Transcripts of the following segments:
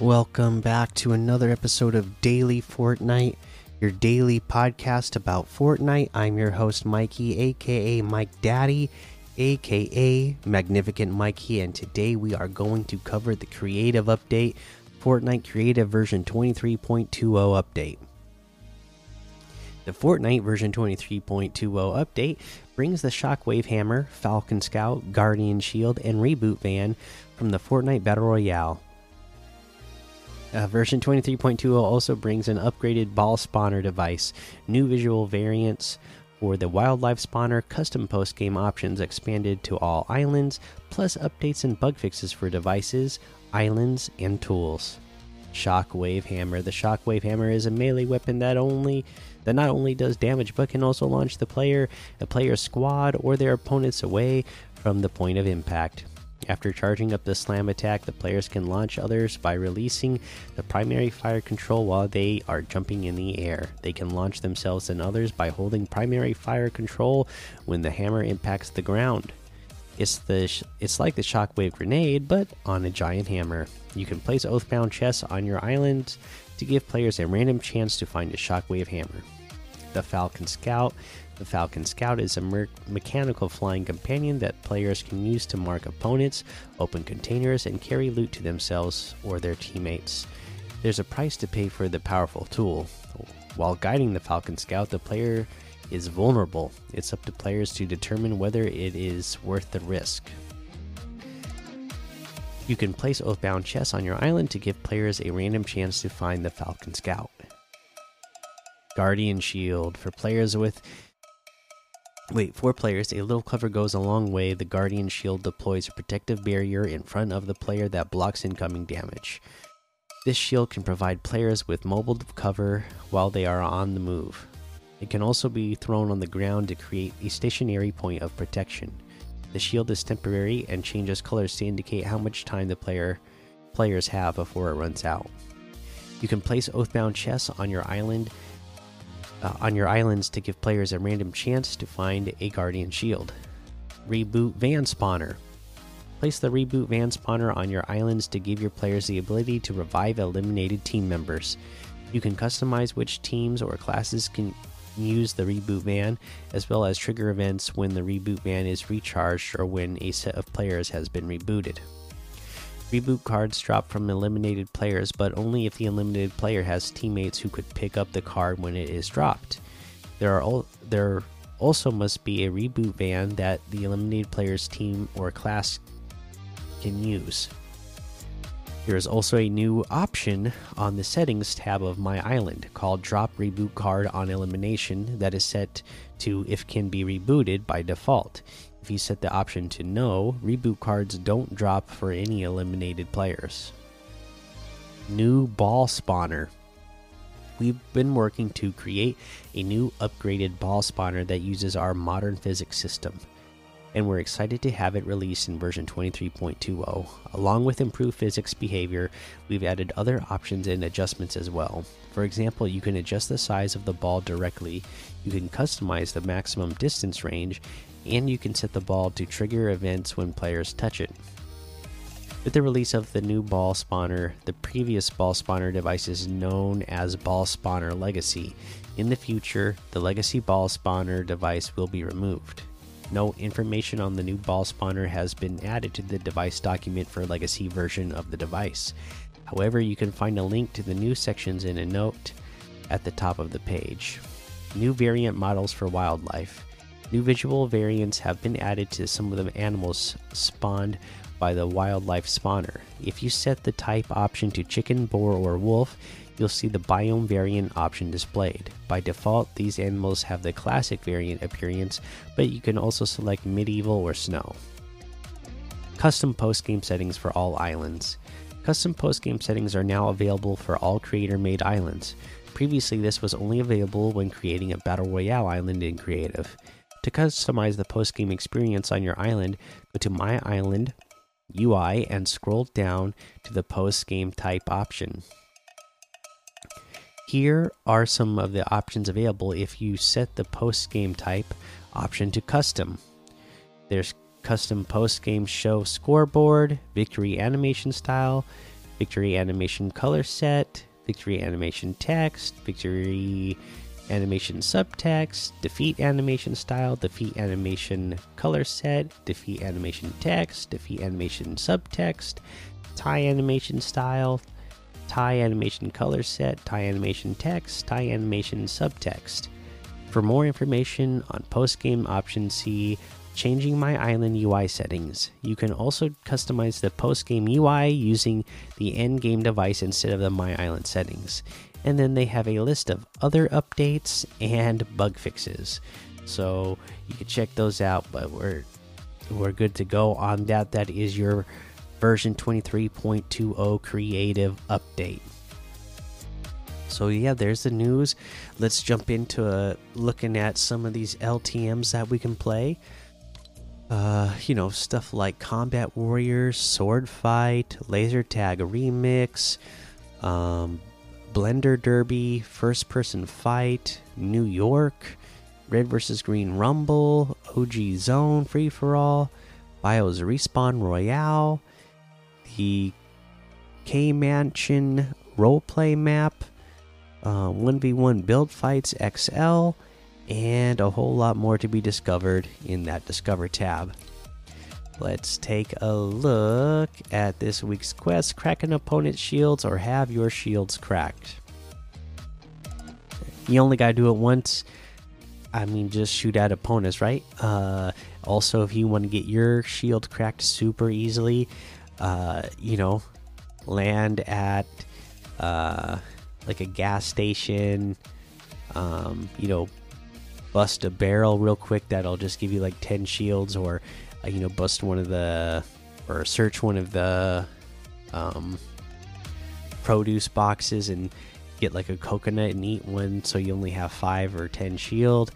Welcome back to another episode of Daily Fortnite, your daily podcast about Fortnite. I'm your host, Mikey, aka Mike Daddy, aka Magnificent Mikey, and today we are going to cover the creative update, Fortnite Creative version 23.20 update. The Fortnite version 23.20 update brings the Shockwave Hammer, Falcon Scout, Guardian Shield, and Reboot Van from the Fortnite Battle Royale. Uh, version 23.20 also brings an upgraded ball spawner device, new visual variants for the wildlife spawner, custom post game options expanded to all islands, plus updates and bug fixes for devices, islands, and tools. Shockwave Hammer. The Shockwave Hammer is a melee weapon that only that not only does damage but can also launch the player, a player's squad, or their opponents away from the point of impact. After charging up the slam attack, the players can launch others by releasing the primary fire control while they are jumping in the air. They can launch themselves and others by holding primary fire control when the hammer impacts the ground. It's the it's like the shockwave grenade, but on a giant hammer. You can place oathbound chests on your island to give players a random chance to find a shockwave hammer. The Falcon Scout the Falcon Scout is a me mechanical flying companion that players can use to mark opponents, open containers, and carry loot to themselves or their teammates. There's a price to pay for the powerful tool. While guiding the Falcon Scout, the player is vulnerable. It's up to players to determine whether it is worth the risk. You can place Oathbound chests on your island to give players a random chance to find the Falcon Scout. Guardian Shield for players with Wait, four players. A little cover goes a long way. The Guardian Shield deploys a protective barrier in front of the player that blocks incoming damage. This shield can provide players with mobile cover while they are on the move. It can also be thrown on the ground to create a stationary point of protection. The shield is temporary and changes colors to indicate how much time the player players have before it runs out. You can place Oathbound chests on your island uh, on your islands to give players a random chance to find a Guardian Shield. Reboot Van Spawner. Place the Reboot Van Spawner on your islands to give your players the ability to revive eliminated team members. You can customize which teams or classes can use the Reboot Van, as well as trigger events when the Reboot Van is recharged or when a set of players has been rebooted. Reboot cards drop from eliminated players, but only if the eliminated player has teammates who could pick up the card when it is dropped. There are there also must be a reboot van that the eliminated player's team or class can use. There is also a new option on the settings tab of My Island called Drop Reboot Card on Elimination that is set to if can be rebooted by default. If you set the option to no, reboot cards don't drop for any eliminated players. New ball spawner. We've been working to create a new upgraded ball spawner that uses our modern physics system, and we're excited to have it released in version 23.20. Along with improved physics behavior, we've added other options and adjustments as well. For example, you can adjust the size of the ball directly, you can customize the maximum distance range, and you can set the ball to trigger events when players touch it. With the release of the new ball spawner, the previous ball spawner device is known as Ball Spawner Legacy. In the future, the Legacy Ball Spawner device will be removed. No information on the new ball spawner has been added to the device document for Legacy version of the device. However, you can find a link to the new sections in a note at the top of the page. New variant models for wildlife. New visual variants have been added to some of the animals spawned by the wildlife spawner. If you set the type option to chicken, boar, or wolf, you'll see the biome variant option displayed. By default, these animals have the classic variant appearance, but you can also select medieval or snow. Custom post game settings for all islands. Custom post game settings are now available for all creator made islands. Previously, this was only available when creating a Battle Royale island in Creative. To customize the post game experience on your island, go to My Island UI and scroll down to the post game type option. Here are some of the options available if you set the post game type option to custom. There's custom post game show scoreboard, victory animation style, victory animation color set, victory animation text, victory animation subtext, defeat animation style, defeat animation color set, defeat animation text, defeat animation subtext, tie animation style, tie animation color set, tie animation text, tie animation subtext. For more information on post game option C, changing my island UI settings. You can also customize the post game UI using the end game device instead of the My Island settings and then they have a list of other updates and bug fixes. So you can check those out, but we're we're good to go on that. That is your version 23.20 creative update. So yeah, there's the news. Let's jump into uh, looking at some of these LTMs that we can play. Uh, you know, stuff like Combat Warriors, Sword Fight, Laser Tag Remix, um, Blender Derby, First Person Fight, New York, Red vs. Green Rumble, OG Zone Free for All, Bios Respawn Royale, the K Mansion Roleplay Map, uh, 1v1 Build Fights XL, and a whole lot more to be discovered in that Discover tab. Let's take a look at this week's quest crack an opponent's shields or have your shields cracked. You only gotta do it once. I mean, just shoot at opponents, right? Uh, also, if you want to get your shield cracked super easily, uh, you know, land at uh, like a gas station, um, you know, bust a barrel real quick. That'll just give you like 10 shields, or uh, you know bust one of the or search one of the um, produce boxes and get like a coconut and eat one so you only have five or ten shield.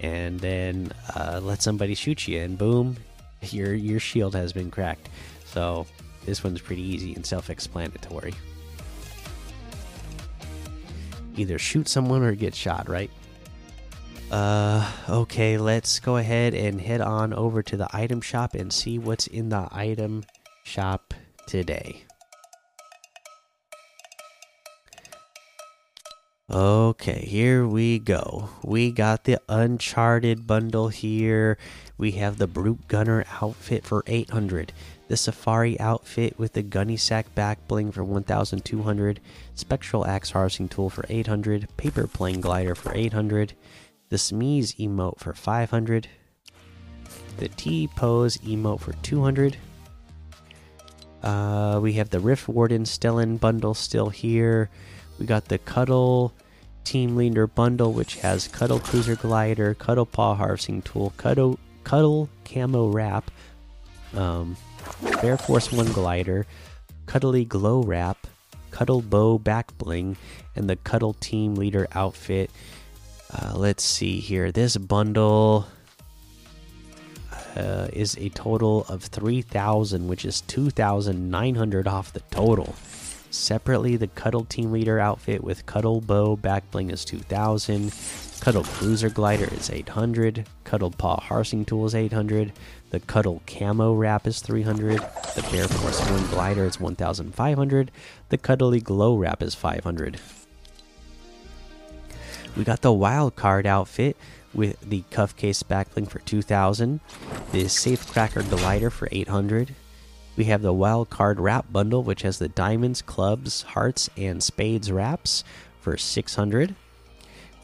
And then uh, let somebody shoot you and boom your your shield has been cracked. So this one's pretty easy and self-explanatory. Either shoot someone or get shot right uh, okay, let's go ahead and head on over to the item shop and see what's in the item shop today. Okay, here we go. We got the Uncharted bundle here. We have the Brute Gunner outfit for 800. The Safari outfit with the Gunny Sack back bling for 1200. Spectral Axe Harvesting Tool for 800. Paper Plane Glider for 800 the Smeeze emote for 500, the T pose emote for 200. Uh, we have the Rift Warden Stellan bundle still here. We got the Cuddle Team Leader bundle, which has Cuddle Cruiser Glider, Cuddle Paw Harvesting Tool, Cuddle Cuddle Camo Wrap, um, Bear Force One Glider, Cuddly Glow Wrap, Cuddle Bow Back Bling, and the Cuddle Team Leader outfit. Uh, let's see here. This bundle uh, is a total of 3000 which is 2900 off the total. Separately, the Cuddle Team Leader outfit with Cuddle Bow back bling is 2000. Cuddle Cruiser Glider is 800. Cuddle Paw Harvesting Tool is 800. The Cuddle Camo Wrap is 300. The Bear Force 1 Glider is 1500. The Cuddly Glow Wrap is 500. We got the wild card outfit with the cuff case backbling for 2000, the safe cracker glider for 800. We have the wild card wrap bundle which has the diamonds, clubs, hearts and spades wraps for 600.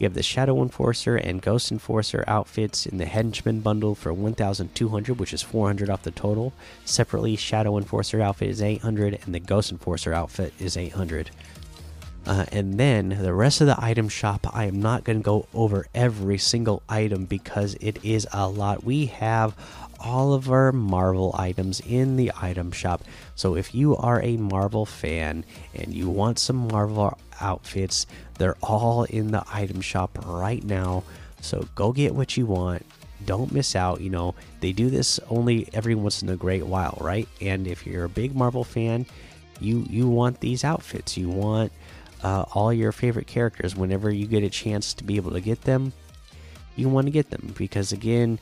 We have the Shadow Enforcer and Ghost Enforcer outfits in the Henchman bundle for 1200, which is 400 off the total. Separately, Shadow Enforcer outfit is 800 and the Ghost Enforcer outfit is 800. Uh, and then the rest of the item shop, I am not going to go over every single item because it is a lot. We have all of our Marvel items in the item shop. So if you are a Marvel fan and you want some Marvel outfits, they're all in the item shop right now. So go get what you want. Don't miss out. You know, they do this only every once in a great while, right? And if you're a big Marvel fan, you you want these outfits. You want uh, all your favorite characters whenever you get a chance to be able to get them you want to get them because again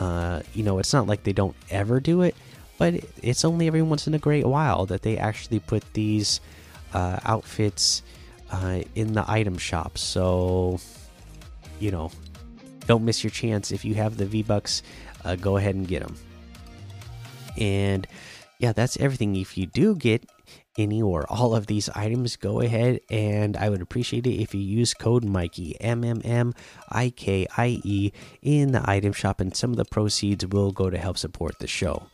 uh, you know it's not like they don't ever do it but it's only every once in a great while that they actually put these uh, outfits uh, in the item shop. So, you know, don't miss your chance. If you have the V Bucks, uh, go ahead and get them. And yeah, that's everything. If you do get any or all of these items, go ahead and I would appreciate it if you use code Mikey M M M I K I E in the item shop, and some of the proceeds will go to help support the show.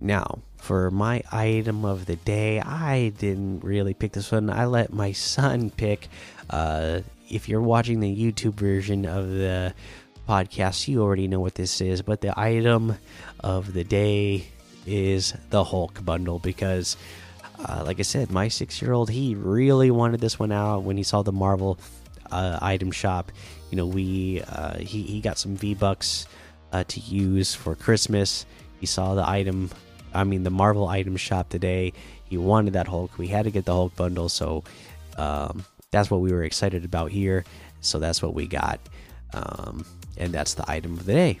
Now, for my item of the day, I didn't really pick this one. I let my son pick. Uh, if you're watching the YouTube version of the podcast, you already know what this is. But the item of the day is the Hulk bundle because, uh, like I said, my six year old, he really wanted this one out when he saw the Marvel uh, item shop. You know, we uh, he, he got some V Bucks uh, to use for Christmas. He saw the item I mean, the Marvel item shop today. He wanted that Hulk. We had to get the Hulk bundle, so um, that's what we were excited about here. So that's what we got, um, and that's the item of the day.